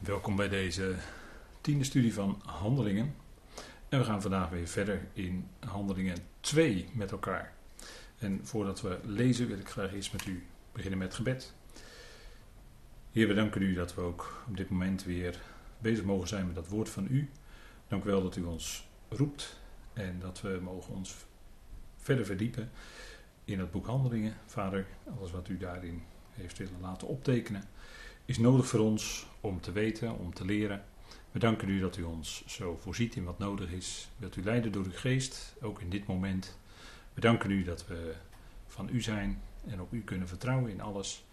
Welkom bij deze tiende studie van Handelingen. En we gaan vandaag weer verder in Handelingen 2 met elkaar. En voordat we lezen wil ik graag eerst met u beginnen met gebed. Heer, we danken u dat we ook op dit moment weer bezig mogen zijn met dat woord van u. Dank u wel dat u ons roept en dat we mogen ons verder verdiepen in het boek Handelingen. Vader, alles wat u daarin heeft willen laten optekenen is nodig voor ons om te weten, om te leren. We danken u dat u ons zo voorziet in wat nodig is. Wilt u leiden door uw geest, ook in dit moment. We danken u dat we van u zijn en op u kunnen vertrouwen in alles.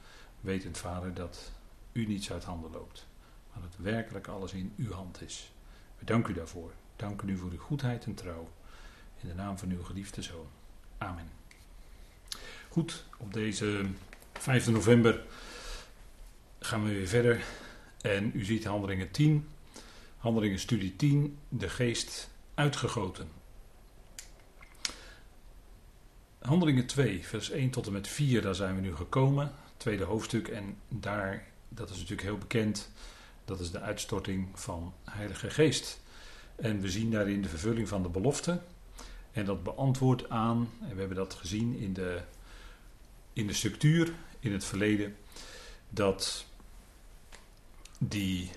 Wetend, Vader, dat u niets uit handen loopt, maar dat werkelijk alles in uw hand is. We danken u daarvoor. Danken u voor uw goedheid en trouw. In de naam van uw geliefde zoon. Amen. Goed, op deze 5 november gaan we weer verder. En u ziet handelingen 10, handelingen studie 10, de geest uitgegoten. Handelingen 2, vers 1 tot en met 4, daar zijn we nu gekomen. Tweede hoofdstuk en daar, dat is natuurlijk heel bekend, dat is de uitstorting van Heilige Geest. En we zien daarin de vervulling van de belofte. En dat beantwoordt aan, en we hebben dat gezien in de, in de structuur in het verleden, dat die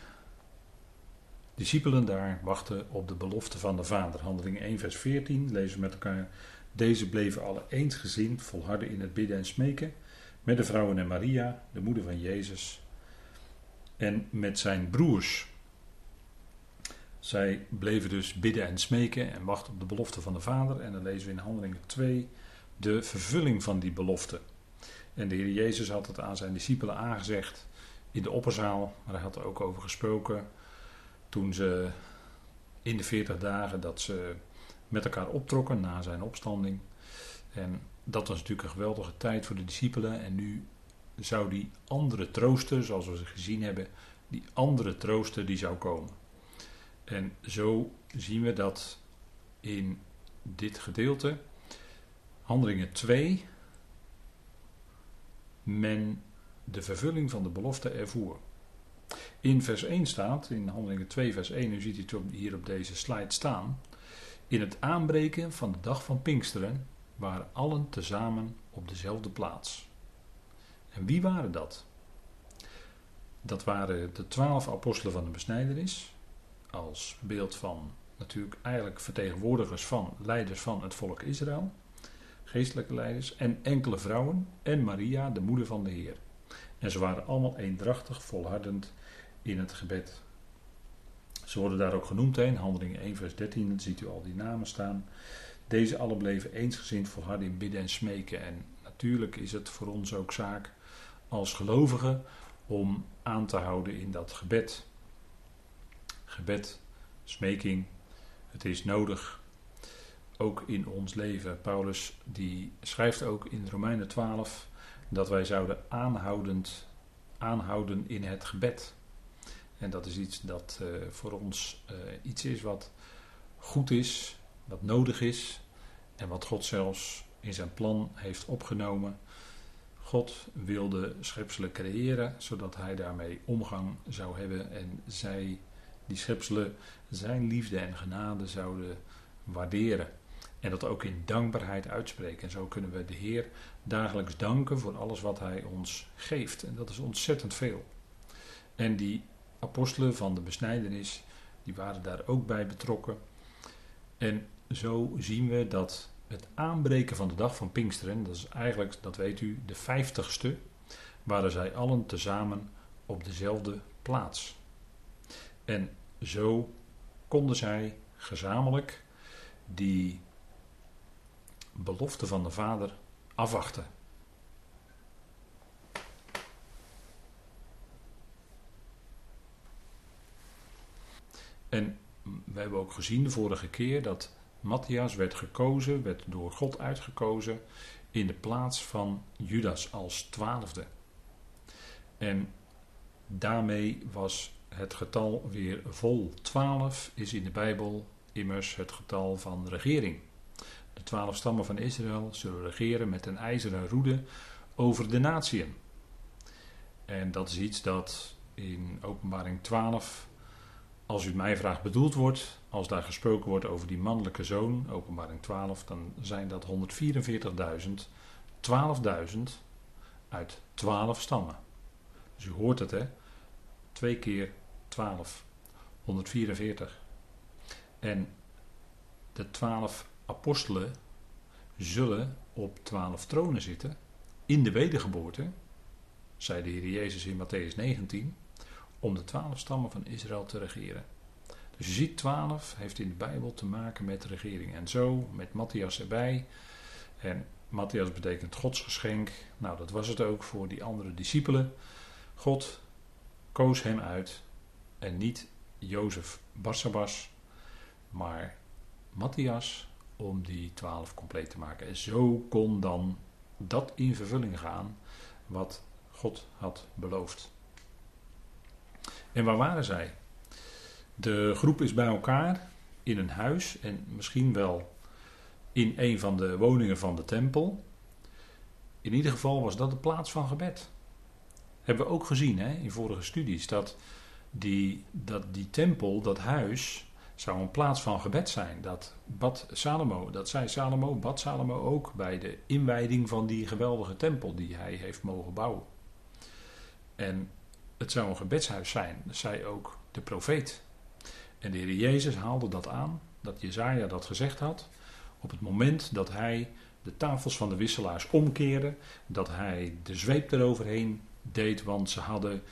discipelen daar wachten op de belofte van de Vader. Handeling 1, vers 14 lezen we met elkaar. Deze bleven alle eensgezind volharden in het bidden en smeken. Met de vrouwen en Maria, de moeder van Jezus. En met zijn broers. Zij bleven dus bidden en smeken en wachten op de belofte van de Vader. En dan lezen we in Handelingen 2 de vervulling van die belofte. En de Heer Jezus had het aan zijn discipelen aangezegd in de opperzaal. Maar hij had er ook over gesproken toen ze in de 40 dagen dat ze met elkaar optrokken na zijn opstanding. En dat was natuurlijk een geweldige tijd voor de discipelen. En nu zou die andere trooster, zoals we ze gezien hebben, die andere trooster die zou komen. En zo zien we dat in dit gedeelte, Handelingen 2, men de vervulling van de belofte ervoer. In vers 1 staat, in Handelingen 2 vers 1, u ziet het hier op deze slide staan. In het aanbreken van de dag van Pinksteren waren allen tezamen op dezelfde plaats. En wie waren dat? Dat waren de twaalf apostelen van de besnijdenis, als beeld van natuurlijk eigenlijk vertegenwoordigers van leiders van het volk Israël, geestelijke leiders, en enkele vrouwen, en Maria, de moeder van de Heer. En ze waren allemaal eendrachtig, volhardend in het gebed. Ze worden daar ook genoemd in Handelingen 1 vers 13, dan ziet u al die namen staan. Deze allen bleven eensgezind volharden in bidden en smeken. En natuurlijk is het voor ons ook zaak als gelovigen om aan te houden in dat gebed. Gebed, smeking, het is nodig. Ook in ons leven. Paulus die schrijft ook in Romeinen 12 dat wij zouden aanhoudend aanhouden in het gebed. En dat is iets dat uh, voor ons uh, iets is wat goed is, wat nodig is en wat God zelfs in zijn plan heeft opgenomen. God wilde schepselen creëren zodat hij daarmee omgang zou hebben en zij, die schepselen, zijn liefde en genade zouden waarderen. En dat ook in dankbaarheid uitspreken. En zo kunnen we de Heer dagelijks danken voor alles wat Hij ons geeft. En dat is ontzettend veel. En die apostelen van de besnijdenis, die waren daar ook bij betrokken. En zo zien we dat het aanbreken van de dag van Pinksteren, dat is eigenlijk, dat weet u, de vijftigste, waren zij allen tezamen op dezelfde plaats. En zo konden zij gezamenlijk die belofte van de Vader afwachten. En we hebben ook gezien de vorige keer dat Matthias werd gekozen, werd door God uitgekozen in de plaats van Judas als twaalfde. En daarmee was het getal weer vol. Twaalf is in de Bijbel immers het getal van regering. Twaalf stammen van Israël zullen regeren met een ijzeren roede over de natieën. En dat is iets dat in Openbaring 12, als u mij vraagt, bedoeld wordt. Als daar gesproken wordt over die mannelijke zoon, Openbaring 12, dan zijn dat 144.000, 12.000 uit 12 stammen. Dus u hoort het, hè? 2 keer 12, 144. En de 12 apostelen zullen op 12 tronen zitten in de wedergeboorte, zei de Heer Jezus in Matthäus 19, om de 12 stammen van Israël te regeren. Dus je ziet, 12 heeft in de Bijbel te maken met regering. En zo, met Matthias erbij. En Matthias betekent Gods geschenk. Nou, dat was het ook voor die andere discipelen. God koos hem uit. En niet Jozef Barsabas, maar Matthias om die twaalf compleet te maken. En zo kon dan dat in vervulling gaan wat God had beloofd. En waar waren zij? De groep is bij elkaar in een huis en misschien wel in een van de woningen van de tempel. In ieder geval was dat de plaats van gebed. Hebben we ook gezien hè, in vorige studies dat die, dat die tempel, dat huis, zou een plaats van gebed zijn. Dat bad Salomo, dat zei Salomo, bad Salomo ook bij de inwijding van die geweldige tempel die hij heeft mogen bouwen. En het zou een gebedshuis zijn, zei ook de profeet. En de Heer Jezus haalde dat aan, dat Jezaja dat gezegd had, op het moment dat hij de tafels van de wisselaars omkeerde, dat hij de zweep eroverheen deed, want ze hadden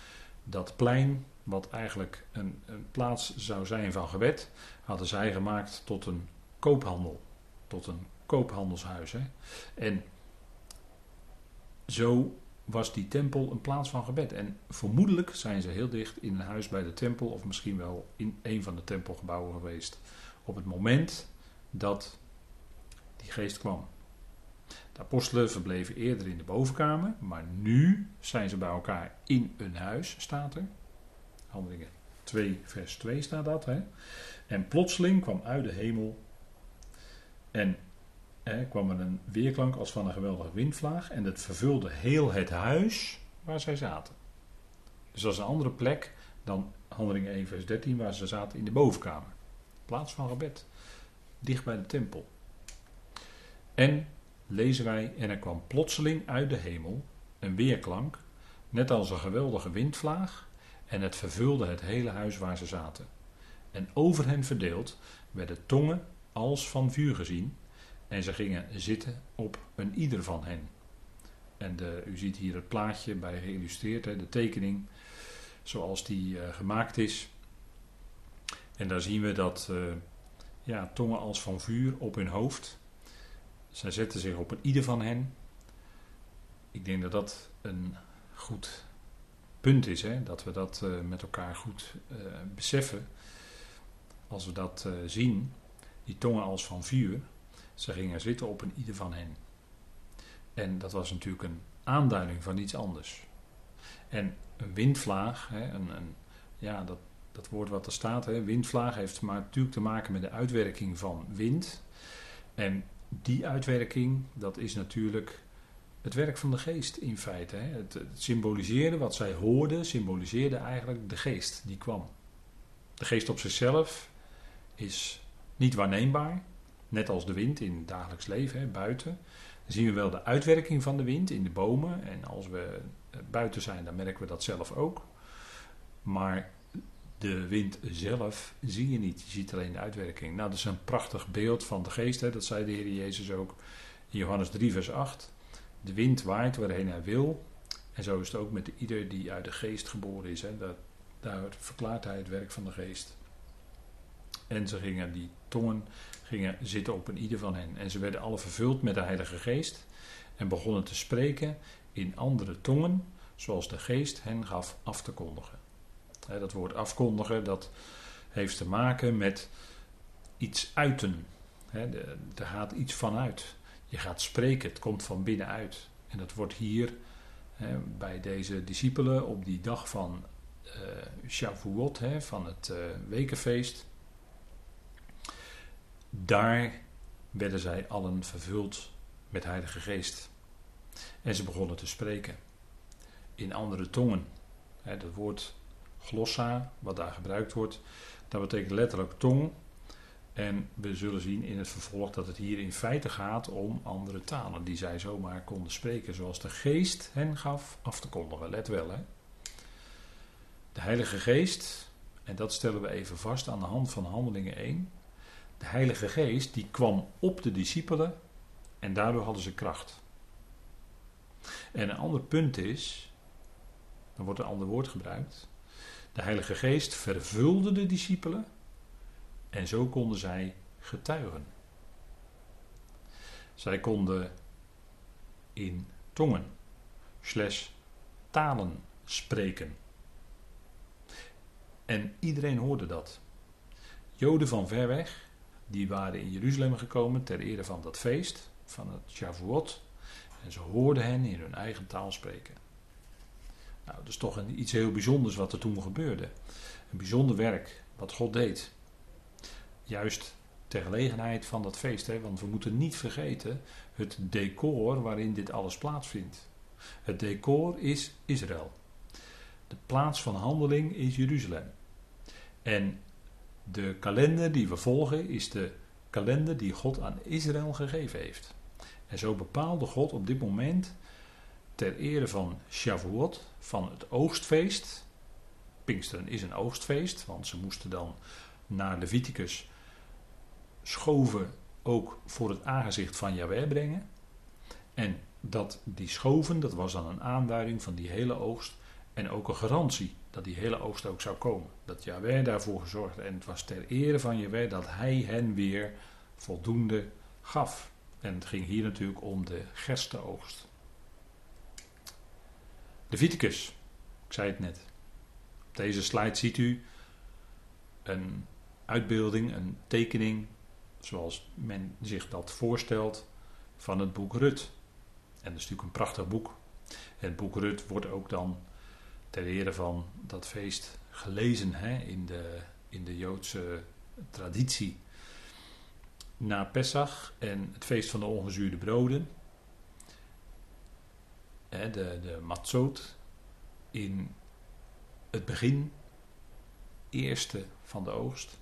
dat plein, wat eigenlijk een, een plaats zou zijn van gebed, hadden zij gemaakt tot een koophandel, tot een koophandelshuis. Hè? En zo was die tempel een plaats van gebed. En vermoedelijk zijn ze heel dicht in een huis bij de tempel, of misschien wel in een van de tempelgebouwen geweest, op het moment dat die geest kwam. De apostelen verbleven eerder in de bovenkamer, maar nu zijn ze bij elkaar in een huis, staat er. Handelingen 2, vers 2 staat dat. Hè? En plotseling kwam uit de hemel en er kwam er een weerklank als van een geweldige windvlaag en het vervulde heel het huis waar zij zaten. Dus dat is een andere plek dan Handelingen 1, vers 13, waar ze zaten in de bovenkamer. Plaats van gebed, dicht bij de tempel. En lezen wij, en er kwam plotseling uit de hemel een weerklank, net als een geweldige windvlaag, en het vervulde het hele huis waar ze zaten. En over hen verdeeld werden tongen als van vuur gezien, en ze gingen zitten op een ieder van hen. En de, u ziet hier het plaatje bij geïllustreerd, de tekening zoals die uh, gemaakt is. En daar zien we dat uh, ja, tongen als van vuur op hun hoofd. Zij zetten zich op een ieder van hen. Ik denk dat dat een goed punt is, hè? dat we dat uh, met elkaar goed beseffen. Als we dat zien, die tongen als van vuur, ze gingen zitten op een ieder van hen. En dat was natuurlijk een aanduiding van iets anders. En een windvlaag, hè, een, een, ja, dat, dat woord wat er staat, hè, windvlaag, heeft maar natuurlijk te maken met de uitwerking van wind. En die uitwerking, dat is natuurlijk het werk van de geest in feite. Hè. Het, symboliseerde, wat zij hoorden, symboliseerde eigenlijk de geest die kwam. De geest op zichzelf is niet waarneembaar, Net als de wind in het dagelijks leven, hè, buiten. Dan zien we wel de uitwerking van de wind in de bomen. En als we eh, buiten zijn, dan merken we dat zelf ook. Maar de wind zelf zie je niet. Je ziet alleen de uitwerking. Nou, dat is een prachtig beeld van de geest. Hè. Dat zei de Heer Jezus ook in Johannes 3, vers 8. De wind waait waarheen hij wil. En zo is het ook met ieder die uit de geest geboren is. Hè. Dat, daar verklaart hij het werk van de geest. En ze gingen die tongen gingen zitten op een ieder van hen. En ze werden alle vervuld met de Heilige Geest en begonnen te spreken in andere tongen, zoals de Geest hen gaf af te kondigen. dat woord afkondigen, dat heeft te maken met iets uiten. er gaat iets vanuit. Je gaat spreken, het komt van binnenuit. En dat wordt hier bij deze discipelen op die dag van uh, Shavuot, van het uh, wekenfeest, daar werden zij allen vervuld met Heilige Geest. En ze begonnen te spreken in andere tongen. dat woord glossa, wat daar gebruikt wordt, dat betekent letterlijk tong. En we zullen zien in het vervolg dat het hier in feite gaat om andere talen die zij zomaar konden spreken, zoals de geest hen gaf af te kondigen. Let wel, hè. De Heilige Geest, en dat stellen we even vast aan de hand van Handelingen 1. De Heilige Geest die kwam op de discipelen en daardoor hadden ze kracht. En een ander punt is, dan wordt een ander woord gebruikt. De Heilige Geest vervulde de discipelen en zo konden zij getuigen. Zij konden in tongen, slash talen spreken. En iedereen hoorde dat. Joden van ver weg, die waren in Jeruzalem gekomen ter ere van dat feest, van het Shavuot. En ze hoorden hen in hun eigen taal spreken. Nou, dat is toch een, iets heel bijzonders wat er toen gebeurde. Een bijzonder werk wat God deed. Juist ter gelegenheid van dat feest, hè, want we moeten niet vergeten het decor waarin dit alles plaatsvindt. Het decor is Israël. De plaats van handeling is Jeruzalem. En de kalender die we volgen is de kalender die God aan Israël gegeven heeft. En zo bepaalde God op dit moment ter ere van Shavuot, van het oogstfeest. Pinksteren is een oogstfeest, want ze moesten dan naar Leviticus schoven ook voor het aangezicht van Yahweh brengen. En dat die schoven, dat was dan een aanduiding van die hele oogst en ook een garantie dat die hele oogst ook zou komen. Dat Yahweh daarvoor gezorgd en het was ter ere van Yahweh dat hij hen weer voldoende gaf. En het ging hier natuurlijk om de gerstenoogst. Leviticus, ik zei het net. Op deze slide ziet u een uitbeelding, een tekening, zoals men zich dat voorstelt, van het boek Rut. En dat is natuurlijk een prachtig boek. Het boek Rut wordt ook dan ter ere van dat feest gelezen hè, in, de, in de Joodse traditie. Na Pesach en het feest van de ongezuurde broden, hè, de, de matzot, in het begin, eerste van de oogst.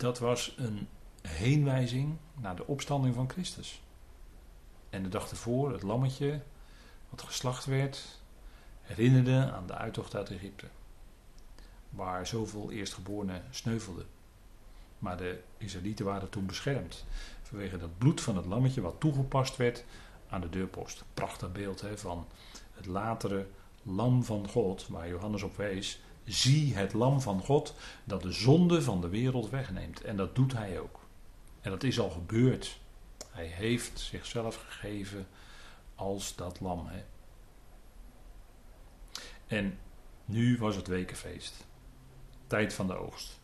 Dat was een heenwijzing naar de opstanding van Christus. En de dag ervoor, het lammetje wat geslacht werd, herinnerde aan de uittocht uit Egypte, waar zoveel eerstgeborenen sneuvelden. Maar de Israëlieten waren toen beschermd vanwege dat bloed van het lammetje wat toegepast werd aan de deurpost. Prachtig beeld hè, van het latere lam van God, waar Johannes op wees. Zie het lam van God dat de zonde van de wereld wegneemt. En dat doet hij ook. En dat is al gebeurd. Hij heeft zichzelf gegeven als dat lam. Hè. En nu was het wekenfeest. Tijd van de oogst.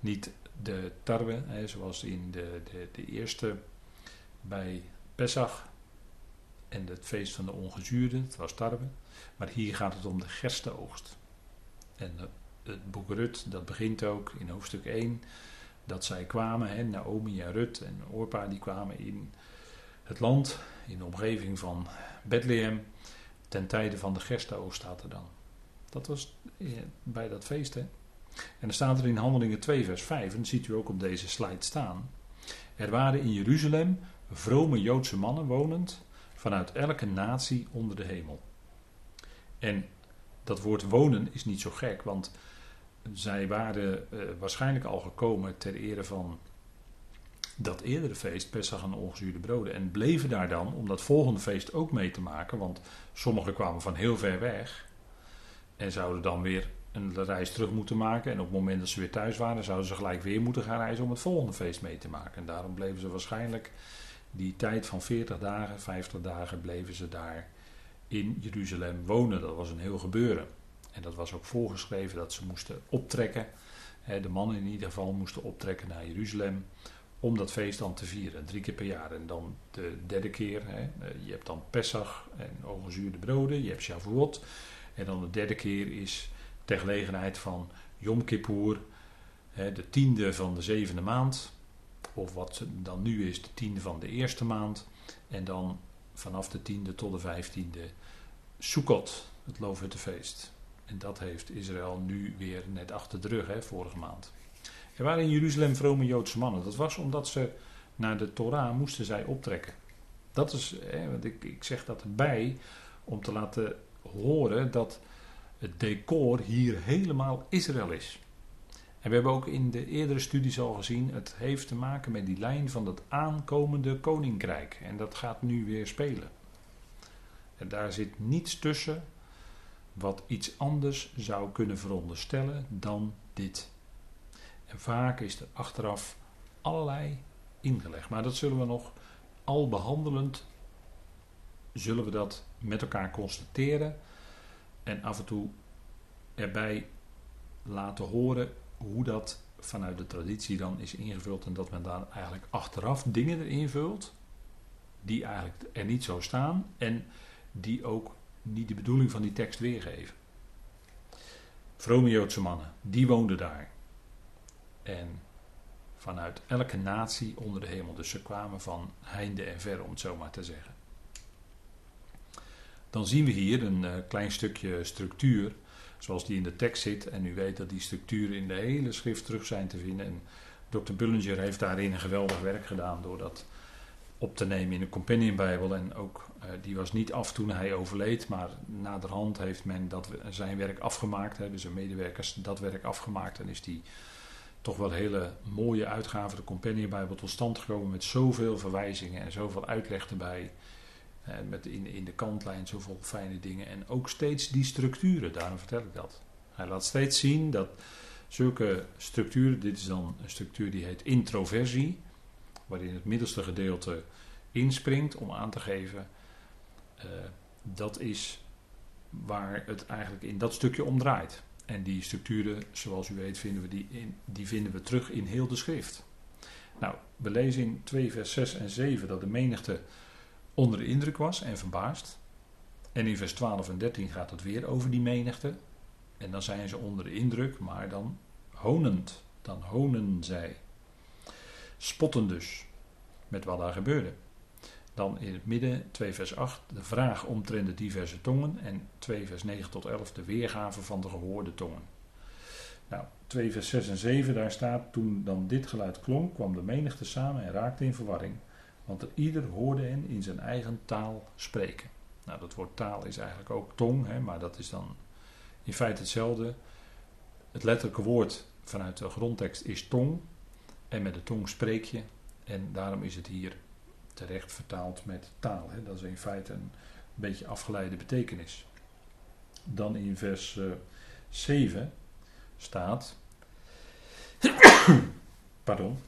Niet de tarwe, hè, zoals in de, de, de eerste bij Pesach en het feest van de ongezuurde, het was tarwe. Maar hier gaat het om de gerstenoogst. En het boek Rut, dat begint ook in hoofdstuk 1, dat zij kwamen, hè, Naomi en Rut en Orpa, die kwamen in het land, in de omgeving van Bethlehem ten tijde van de gerstenoogst staat er dan. Dat was eh, bij dat feest. Hè? En dan staat er in Handelingen 2 vers 5, en dat ziet u ook op deze slide staan. Er waren in Jeruzalem vrome Joodse mannen wonend vanuit elke natie onder de hemel. En dat woord wonen is niet zo gek, want zij waren uh, waarschijnlijk al gekomen ter ere van dat eerdere feest, Pesach en ongezuurde broden. En bleven daar dan om dat volgende feest ook mee te maken. Want sommigen kwamen van heel ver weg. En zouden dan weer een reis terug moeten maken. En op het moment dat ze weer thuis waren, zouden ze gelijk weer moeten gaan reizen om het volgende feest mee te maken. En daarom bleven ze waarschijnlijk die tijd van 40 dagen, 50 dagen, bleven ze daar in Jeruzalem wonen. Dat was een heel gebeuren. En dat was ook voorgeschreven dat ze moesten optrekken. De mannen in ieder geval moesten optrekken naar Jeruzalem om dat feest dan te vieren, drie keer per jaar. En dan de derde keer, eh, je hebt dan Pesach en ongezuurde broden, je hebt Shavuot. En dan de derde keer is ter gelegenheid van Yom Kippur, de tiende van de zevende maand. Of wat dan nu is, de tiende van de eerste maand. En dan vanaf de tiende tot de vijftiende Sukkot, het Loofhuttenfeest. En dat heeft Israël nu weer net achter de rug, hè, vorige maand. Er waren in Jeruzalem vrome Joodse mannen. Dat was omdat ze naar de Torah moesten zij optrekken. Dat is, hè, want ik, ik zeg dat erbij om te laten horen dat het decor hier helemaal Israël is. En we hebben ook in de eerdere studies al gezien, het heeft te maken met die lijn van het aankomende koninkrijk. En dat gaat nu weer spelen. En daar zit niets tussen wat iets anders zou kunnen veronderstellen dan dit. En vaak is er achteraf allerlei ingelegd. Maar dat zullen we nog al behandelend, zullen we dat met elkaar constateren. En af en toe erbij laten horen hoe dat vanuit de traditie dan is ingevuld. En dat men daar eigenlijk achteraf dingen erin vult. Die eigenlijk er niet zo staan. En die ook niet de bedoeling van die tekst weergeven. Vrome Joodse mannen, die woonden daar. En vanuit elke natie onder de hemel. Dus ze kwamen van heinde en ver, om het zo maar te zeggen. Dan zien we hier een eh, klein stukje structuur, zoals die in de tekst zit. En u weet dat die structuren in de hele schrift terug zijn te vinden. En Dr. Bullinger heeft daarin een geweldig werk gedaan door dat op te nemen in de Companion Bijbel. En ook, uh, die was niet af toen hij overleed, maar naderhand heeft men dat, zijn werk afgemaakt. Hè, dus zijn medewerkers dat werk afgemaakt. En is die toch wel hele mooie uitgave, de Companion Bijbel, tot stand gekomen met zoveel verwijzingen en zoveel uitleg erbij. Met in, in de kantlijn zoveel fijne dingen. En ook steeds die structuren, daarom vertel ik dat. Hij laat steeds zien dat zulke structuren, dit is dan een structuur die heet introversie waarin het middelste gedeelte inspringt om aan te geven, uh, dat is waar het eigenlijk in dat stukje om draait. En die structuren, zoals u weet, vinden we die, in, die vinden we terug in heel de schrift. Nou, we lezen in 2 vers 6 en 7 dat de menigte onder de indruk was en verbaasd. En in vers 12 en 13 gaat het weer over die menigte. En dan zijn ze onder de indruk, maar dan honend. Dan honen zij. Spotten dus met wat daar gebeurde. Dan in het midden 2 vers 8 de vraag omtrent de diverse tongen en 2 vers 9 tot 11 de weergave van de gehoorde tongen. Nou, 2 vers 6 en 7 daar staat toen dan dit geluid klonk kwam de menigte samen en raakte in verwarring, want er ieder hoorde hen in zijn eigen taal spreken. Nou, dat woord taal is eigenlijk ook tong, hè, maar dat is dan in feite hetzelfde. Het letterlijke woord vanuit de grondtekst is tong, en met de tong spreek je. En daarom is het hier terecht vertaald met taal. Hè. Dat is in feite een beetje afgeleide betekenis. Dan in vers uh, eh, 7 staat. pardon.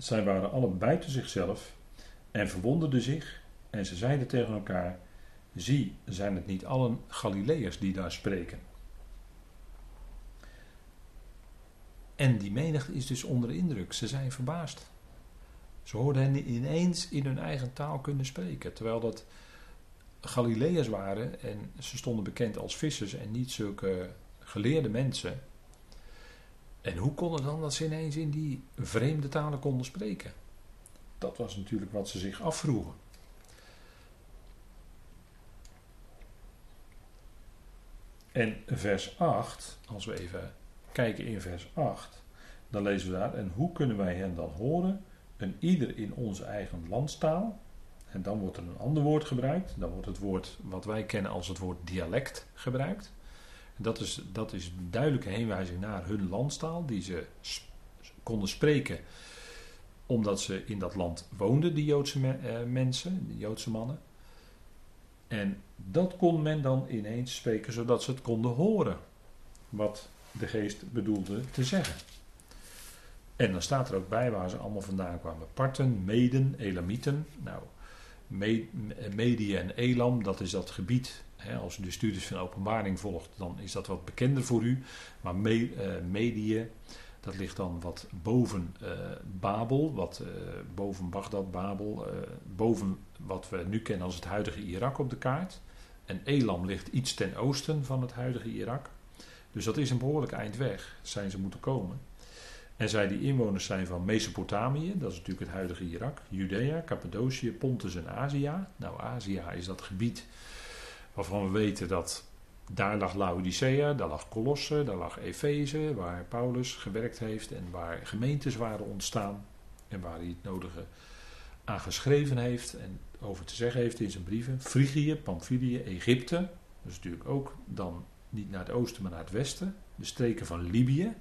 Zij waren allen buiten zichzelf en verwonderden zich. En ze zeiden tegen elkaar: Zie, zijn het niet allen Galileërs die daar spreken? En die menigte is dus onder de indruk. Ze zijn verbaasd. Ze hoorden hen ineens in hun eigen taal kunnen spreken. Terwijl dat Galileërs waren en ze stonden bekend als vissers en niet zulke geleerde mensen. En hoe kon het dan dat ze ineens in die vreemde talen konden spreken? Dat was natuurlijk wat ze zich afvroegen. En vers 8, als we even kijken in vers 8, dan lezen we daar: En hoe kunnen wij hen dan horen? Een ieder in onze eigen landstaal. En dan wordt er een ander woord gebruikt. Dan wordt het woord wat wij kennen als het woord dialect gebruikt. Dat is, dat is een duidelijke heenwijzing naar hun landstaal, die ze konden spreken omdat ze in dat land woonden, die Joodse eh, mensen, die Joodse mannen. En dat kon men dan ineens spreken, zodat ze het konden horen. Wat de geest bedoelde te zeggen. En dan staat er ook bij waar ze allemaal vandaan kwamen. Parten, Meden, Elamieten. Nou, Medië en Elam, dat is dat gebied. Hè, als u de studies van openbaring volgt, dan is dat wat bekender voor u. Maar Me, uh, Medië, dat ligt dan wat boven uh, Babel, wat uh, boven Bagdad, Babel, boven wat we nu kennen als het huidige Irak op de kaart. En Elam ligt iets ten oosten van het huidige Irak. Dus dat is een behoorlijk eind weg, zijn ze moeten komen. En zij die inwoners zijn van Mesopotamië, dat is natuurlijk het huidige Irak, Judea, Cappadocië, Pontus en Azië. Nou, Azië is dat gebied waarvan we weten dat daar lag Laodicea, daar lag Colosse, daar lag Efeze, waar Paulus gewerkt heeft en waar gemeentes waren ontstaan en waar hij het nodige aan geschreven heeft en over te zeggen heeft in zijn brieven. Frigië, Pamphylië, Egypte, dus natuurlijk ook dan niet naar het oosten maar naar het westen, de streken van Libië,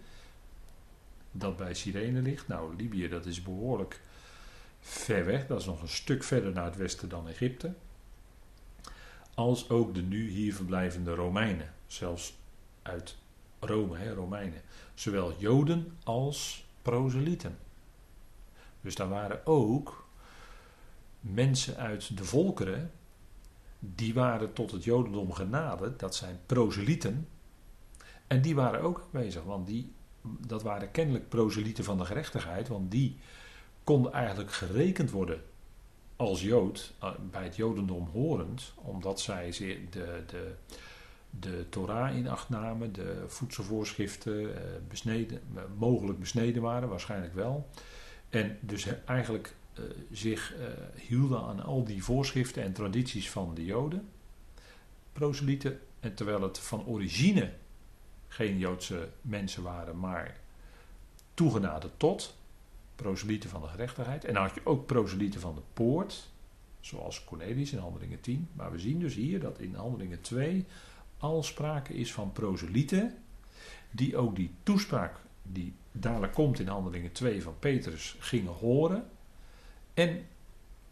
dat bij Cyrene ligt. Nou, Libië dat is behoorlijk ver weg, dat is nog een stuk verder naar het westen dan Egypte als ook de nu hier verblijvende Romeinen, zelfs uit Rome, hè, Romeinen, zowel Joden als proselieten. Dus daar waren ook mensen uit de volkeren, die waren tot het Jodendom genaderd, dat zijn proselieten, en die waren ook aanwezig, want die, dat waren kennelijk proselieten van de gerechtigheid, want die konden eigenlijk gerekend worden als Jood eh, bij het Jodendom horend, omdat zij de, de, de Torah in acht namen, de voedselvoorschriften eh, besneden, eh, mogelijk besneden waren, waarschijnlijk wel. En dus eigenlijk zich hielden aan al die voorschriften en tradities van de Joden, proselieten, en terwijl het van origine geen Joodse mensen waren, maar toegenade tot, proselieten van de gerechtigheid. En dan had je ook proselieten van de poort, zoals Cornelius in Handelingen 10. Maar we zien dus hier dat in Handelingen 2 al sprake is van proselieten, die ook die toespraak die dadelijk komt in Handelingen 2 van Petrus gingen horen. En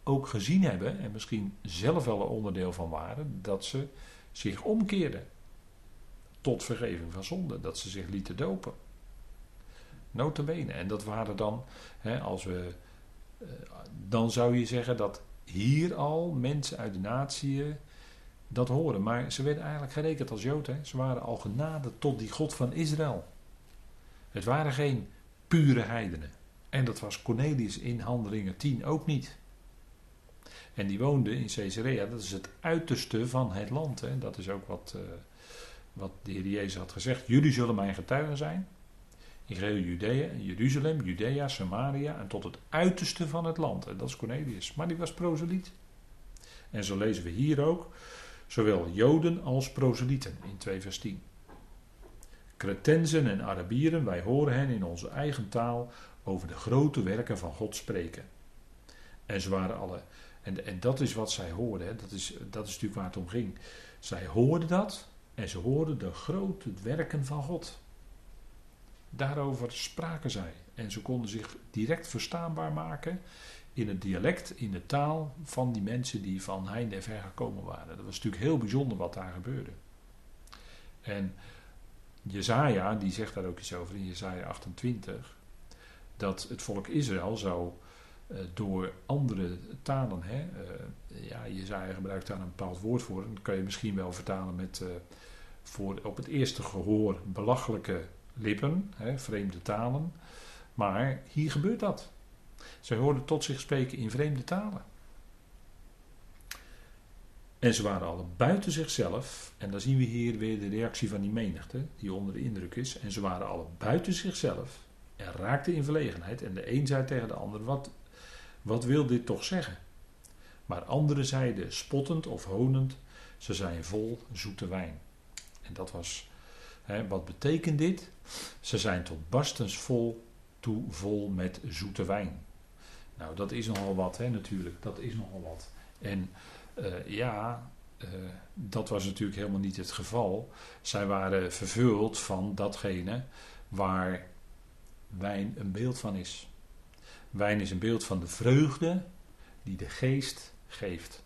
ook gezien hebben, en misschien zelf wel een onderdeel van waren, dat ze zich omkeerden tot vergeving van zonde, dat ze zich lieten dopen. Notabene. En dat waren dan, hè, als we, eh, dan zou je zeggen dat hier al mensen uit de natie dat horen. Maar ze werden eigenlijk gerekend als Jood. Ze waren al genaderd tot die God van Israël. Het waren geen pure heidenen. En dat was Cornelius in Handelingen 10 ook niet. En die woonde in Caesarea, dat is het uiterste van het land. Hè. Dat is ook wat, uh, wat de Heer Jezus had gezegd. Jullie zullen mijn getuigen zijn in geheel Judea, Jeruzalem, Judea, Samaria en tot het uiterste van het land. En dat is Cornelius. Maar die was proseliet. En zo lezen we hier ook, zowel Joden als proselieten in 2 vers 10. Cretensen en Arabieren, wij horen hen in onze eigen taal over de grote werken van God spreken. En ze waren alle, en, en dat is wat zij hoorden, hè, dat, is, dat is natuurlijk waar het om ging. Zij hoorden dat en ze hoorden de grote werken van God. Daarover spraken zij. En ze konden zich direct verstaanbaar maken in het dialect, in de taal van die mensen die van heinde en ver gekomen waren. Dat was natuurlijk heel bijzonder wat daar gebeurde. En Jezaja, die zegt daar ook iets over in Jezaja 28, dat het volk Israël zou door andere talen, hè, uh, ja, Jezaja gebruikt daar een bepaald woord voor, dat kan je misschien wel vertalen met uh, voor op het eerste gehoor belachelijke lippen, hè, vreemde talen. Maar hier gebeurt dat. Zij hoorden tot zich spreken in vreemde talen. En ze waren alle buiten zichzelf. En dan zien we hier weer de reactie van die menigte, die onder de indruk is. En ze waren alle buiten zichzelf. En raakten in verlegenheid. En de een zei tegen de ander: Wat, wat wil dit toch zeggen? Maar anderen zeiden spottend of honend: Ze zijn vol zoete wijn. En dat was wat betekent dit? Ze zijn tot barstens vol toe vol met zoete wijn. Nou, dat is nogal wat, hè, natuurlijk. Dat is nogal wat. En uh, ja, uh, dat was natuurlijk helemaal niet het geval. Zij waren vervuld van datgene waar wijn een beeld van is. Wijn is een beeld van de vreugde die de geest geeft.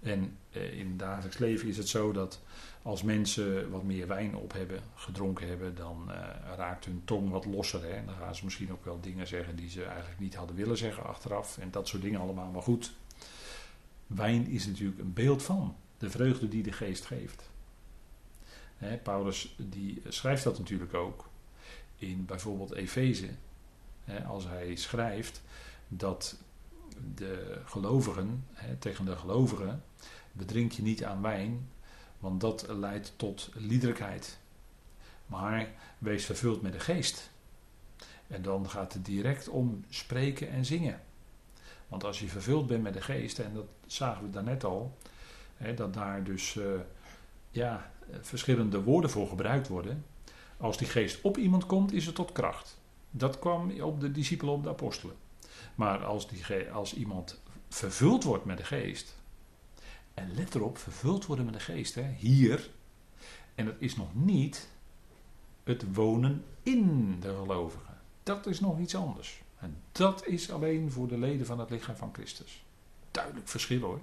En uh, in het dagelijks leven is het zo dat als mensen wat meer wijn op hebben, gedronken hebben, dan uh, raakt hun tong wat losser. Hè? Dan gaan ze misschien ook wel dingen zeggen die ze eigenlijk niet hadden willen zeggen achteraf. En dat soort dingen allemaal. Maar goed, wijn is natuurlijk een beeld van de vreugde die de geest geeft. Hè, Paulus die schrijft dat natuurlijk ook in bijvoorbeeld Efeze. Als hij schrijft dat de gelovigen, tegen de gelovigen, bedrink je niet aan wijn, want dat leidt tot liederlijkheid. Maar wees vervuld met de geest. En dan gaat het direct om spreken en zingen. Want als je vervuld bent met de geest, en dat zagen we daarnet al, dat daar dus uh, ja, verschillende woorden voor gebruikt worden. Als die geest op iemand komt, is het tot kracht. Dat kwam op de discipelen, op de apostelen. Maar als, die, als iemand vervuld wordt met de geest, en let erop, vervuld worden met de geest, hè, hier, en dat is nog niet het wonen in de gelovigen. Dat is nog iets anders. En dat is alleen voor de leden van het lichaam van Christus. Duidelijk verschil hoor.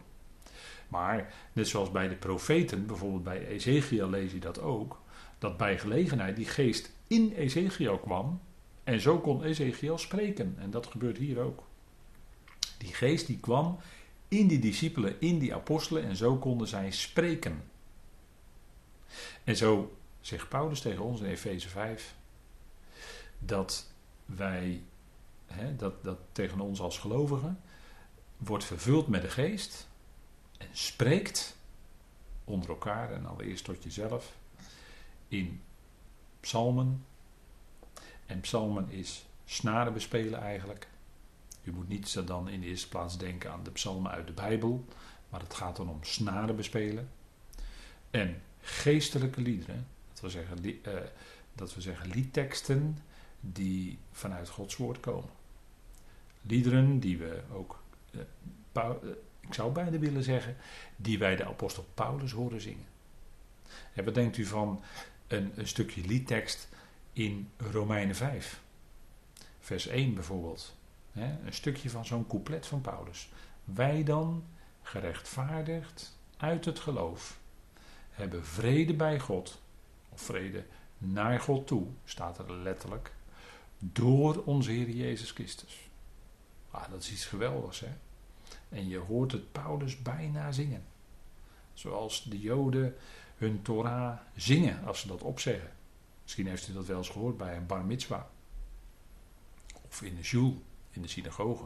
Maar net zoals bij de profeten, bijvoorbeeld bij Ezekiel lees je dat ook, dat bij gelegenheid die geest in Ezekiel kwam en zo kon Ezekiel spreken. En dat gebeurt hier ook. Die geest die kwam in die discipelen, in die apostelen en zo konden zij spreken. En zo zegt Paulus tegen ons in Efeze 5 dat wij, hè, dat, dat tegen ons als gelovigen, wordt vervuld met de geest en spreekt onder elkaar en allereerst tot jezelf in psalmen. En psalmen is snaren bespelen eigenlijk. U moet niet dan in de eerste plaats denken aan de psalmen uit de Bijbel, maar het gaat dan om snaren bespelen. En geestelijke liederen, dat we zeggen, uh, dat we zeggen liedteksten die vanuit Gods woord komen. Liederen die we ook, uh, ik zou bijna willen zeggen, die wij de apostel Paulus horen zingen. En wat denkt u van een, een stukje liedtekst in Romeinen 5? Vers 1 bijvoorbeeld. een stukje van zo'n couplet van Paulus. Wij dan, gerechtvaardigd uit het geloof, hebben vrede bij God, of vrede naar God toe, staat er letterlijk, door onze Heer Jezus Christus. Ah, dat is iets geweldigs, hè? En je hoort het Paulus bijna zingen. Zoals de Joden hun Torah zingen als ze dat opzeggen. Misschien heeft u dat wel eens gehoord bij een bar mitzvah. Of in de shul, in de synagoge.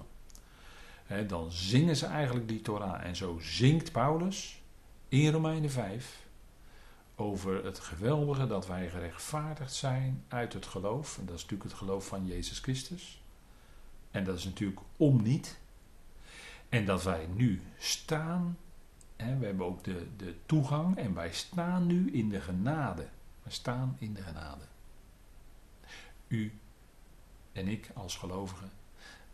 dan zingen ze eigenlijk die Torah. En zo zingt Paulus in Romeinen 5 over het geweldige dat wij gerechtvaardigd zijn uit het geloof. En dat is natuurlijk het geloof van Jezus Christus. En dat is natuurlijk om niet. En dat wij nu staan, hè, we hebben ook de, de toegang en wij staan nu in de genade. Staan in de genade. U en ik als gelovigen,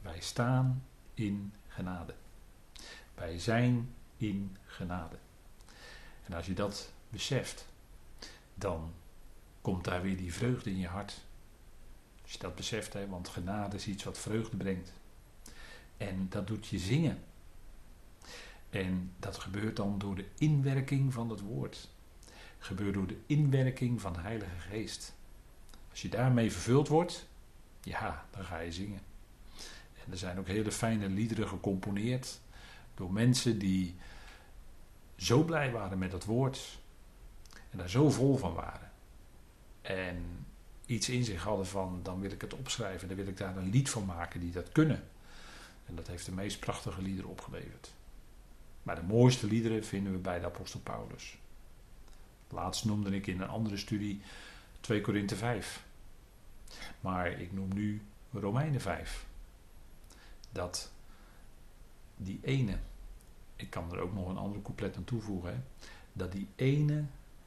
wij staan in genade. Wij zijn in genade. En als je dat beseft, dan komt daar weer die vreugde in je hart. Als je dat beseft, hè, want genade is iets wat vreugde brengt. En dat doet je zingen. En dat gebeurt dan door de inwerking van het woord. Gebeurt door de inwerking van de Heilige Geest. Als je daarmee vervuld wordt, ja, dan ga je zingen. En er zijn ook hele fijne liederen gecomponeerd door mensen die zo blij waren met dat woord en daar zo vol van waren. En iets in zich hadden van, dan wil ik het opschrijven, dan wil ik daar een lied van maken die dat kunnen. En dat heeft de meest prachtige liederen opgeleverd. Maar de mooiste liederen vinden we bij de apostel Paulus. Laatst noemde ik in een andere studie 2 Korinthe 5. Maar ik noem nu Romeinen 5. Dat die ene, ik kan er ook nog een andere couplet aan toevoegen, dat die ene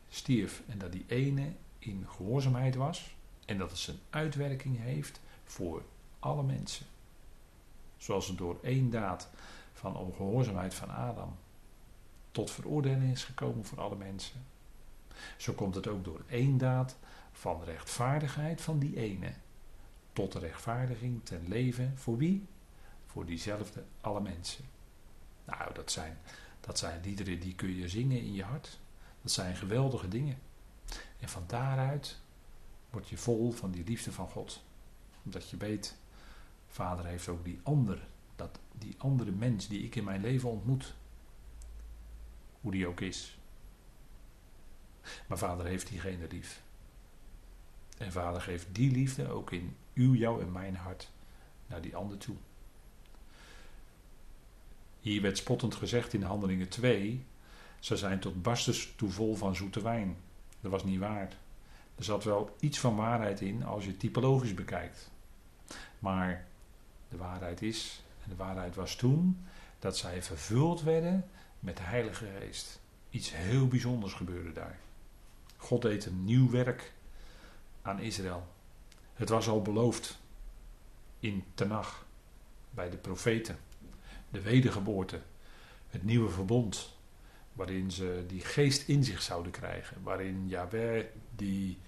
stierf en dat die ene in gehoorzaamheid was en dat het zijn uitwerking heeft voor alle mensen. Zoals het door één daad van ongehoorzaamheid van Adam tot veroordeling is gekomen voor alle mensen. Zo komt het ook door één daad van rechtvaardigheid van die ene tot de rechtvaardiging ten leven voor wie? Voor diezelfde alle mensen. Nou, dat zijn, dat zijn liederen die kun je zingen in je hart. Dat zijn geweldige dingen. En van daaruit word je vol van die liefde van God. Omdat je weet, Vader heeft ook die ander, dat, die andere mens die ik in mijn leven ontmoet. Hoe die ook is. Maar Vader heeft diegene lief. En Vader geeft die liefde ook in uw, jou en mijn hart naar die ander toe. Hier werd spottend gezegd in Handelingen 2 ze zijn tot barstens toe vol van zoete wijn. Dat was niet waar. Er zat wel iets van waarheid in als je het typologisch bekijkt. Maar de waarheid is, en de waarheid was toen, dat zij vervuld werden met de Heilige Geest. Iets heel bijzonders gebeurde daar. God deed een nieuw werk aan Israël. Het was al beloofd in Tenach, bij de profeten. De wedergeboorte, het nieuwe verbond, waarin ze die geest in zich zouden krijgen. Waarin Yahweh die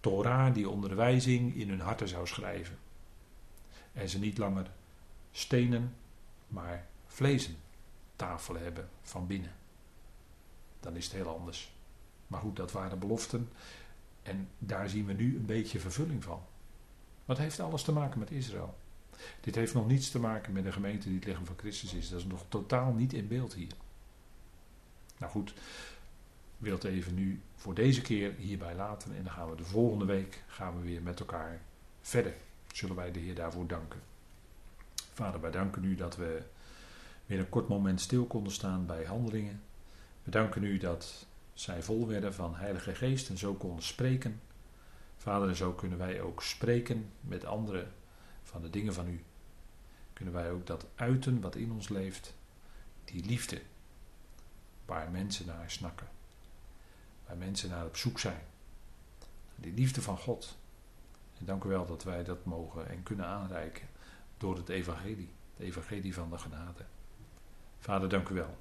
Torah, die onderwijzing, in hun harten zou schrijven. En ze niet langer stenen, maar vlezen tafelen hebben van binnen. Dan is het heel anders. Maar goed, dat waren beloften. En daar zien we nu een beetje vervulling van. Wat heeft alles te maken met Israël? Dit heeft nog niets te maken met een gemeente die het lichaam van Christus is. Dat is nog totaal niet in beeld hier. Nou goed, ik wil het even nu voor deze keer hierbij laten. En dan gaan we de volgende week gaan we weer met elkaar verder. Zullen wij de Heer daarvoor danken. Vader, wij danken u dat we weer een kort moment stil konden staan bij handelingen. We danken u dat zij vol werden van Heilige Geest en zo konden spreken. Vader, en zo kunnen wij ook spreken met anderen van de dingen van u. Kunnen wij ook dat uiten wat in ons leeft, die liefde, waar mensen naar snakken, waar mensen naar op zoek zijn. Die liefde van God. En dank u wel dat wij dat mogen en kunnen aanreiken door het evangelie, het evangelie van de genade. Vader, dank u wel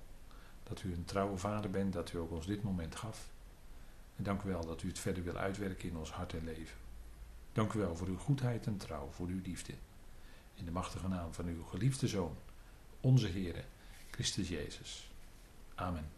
dat u een trouwe vader bent, dat u ook ons dit moment gaf. En dank u wel dat u het verder wil uitwerken in ons hart en leven. Dank u wel voor uw goedheid en trouw, voor uw liefde. In de machtige naam van uw geliefde Zoon, onze Heere, Christus Jezus. Amen.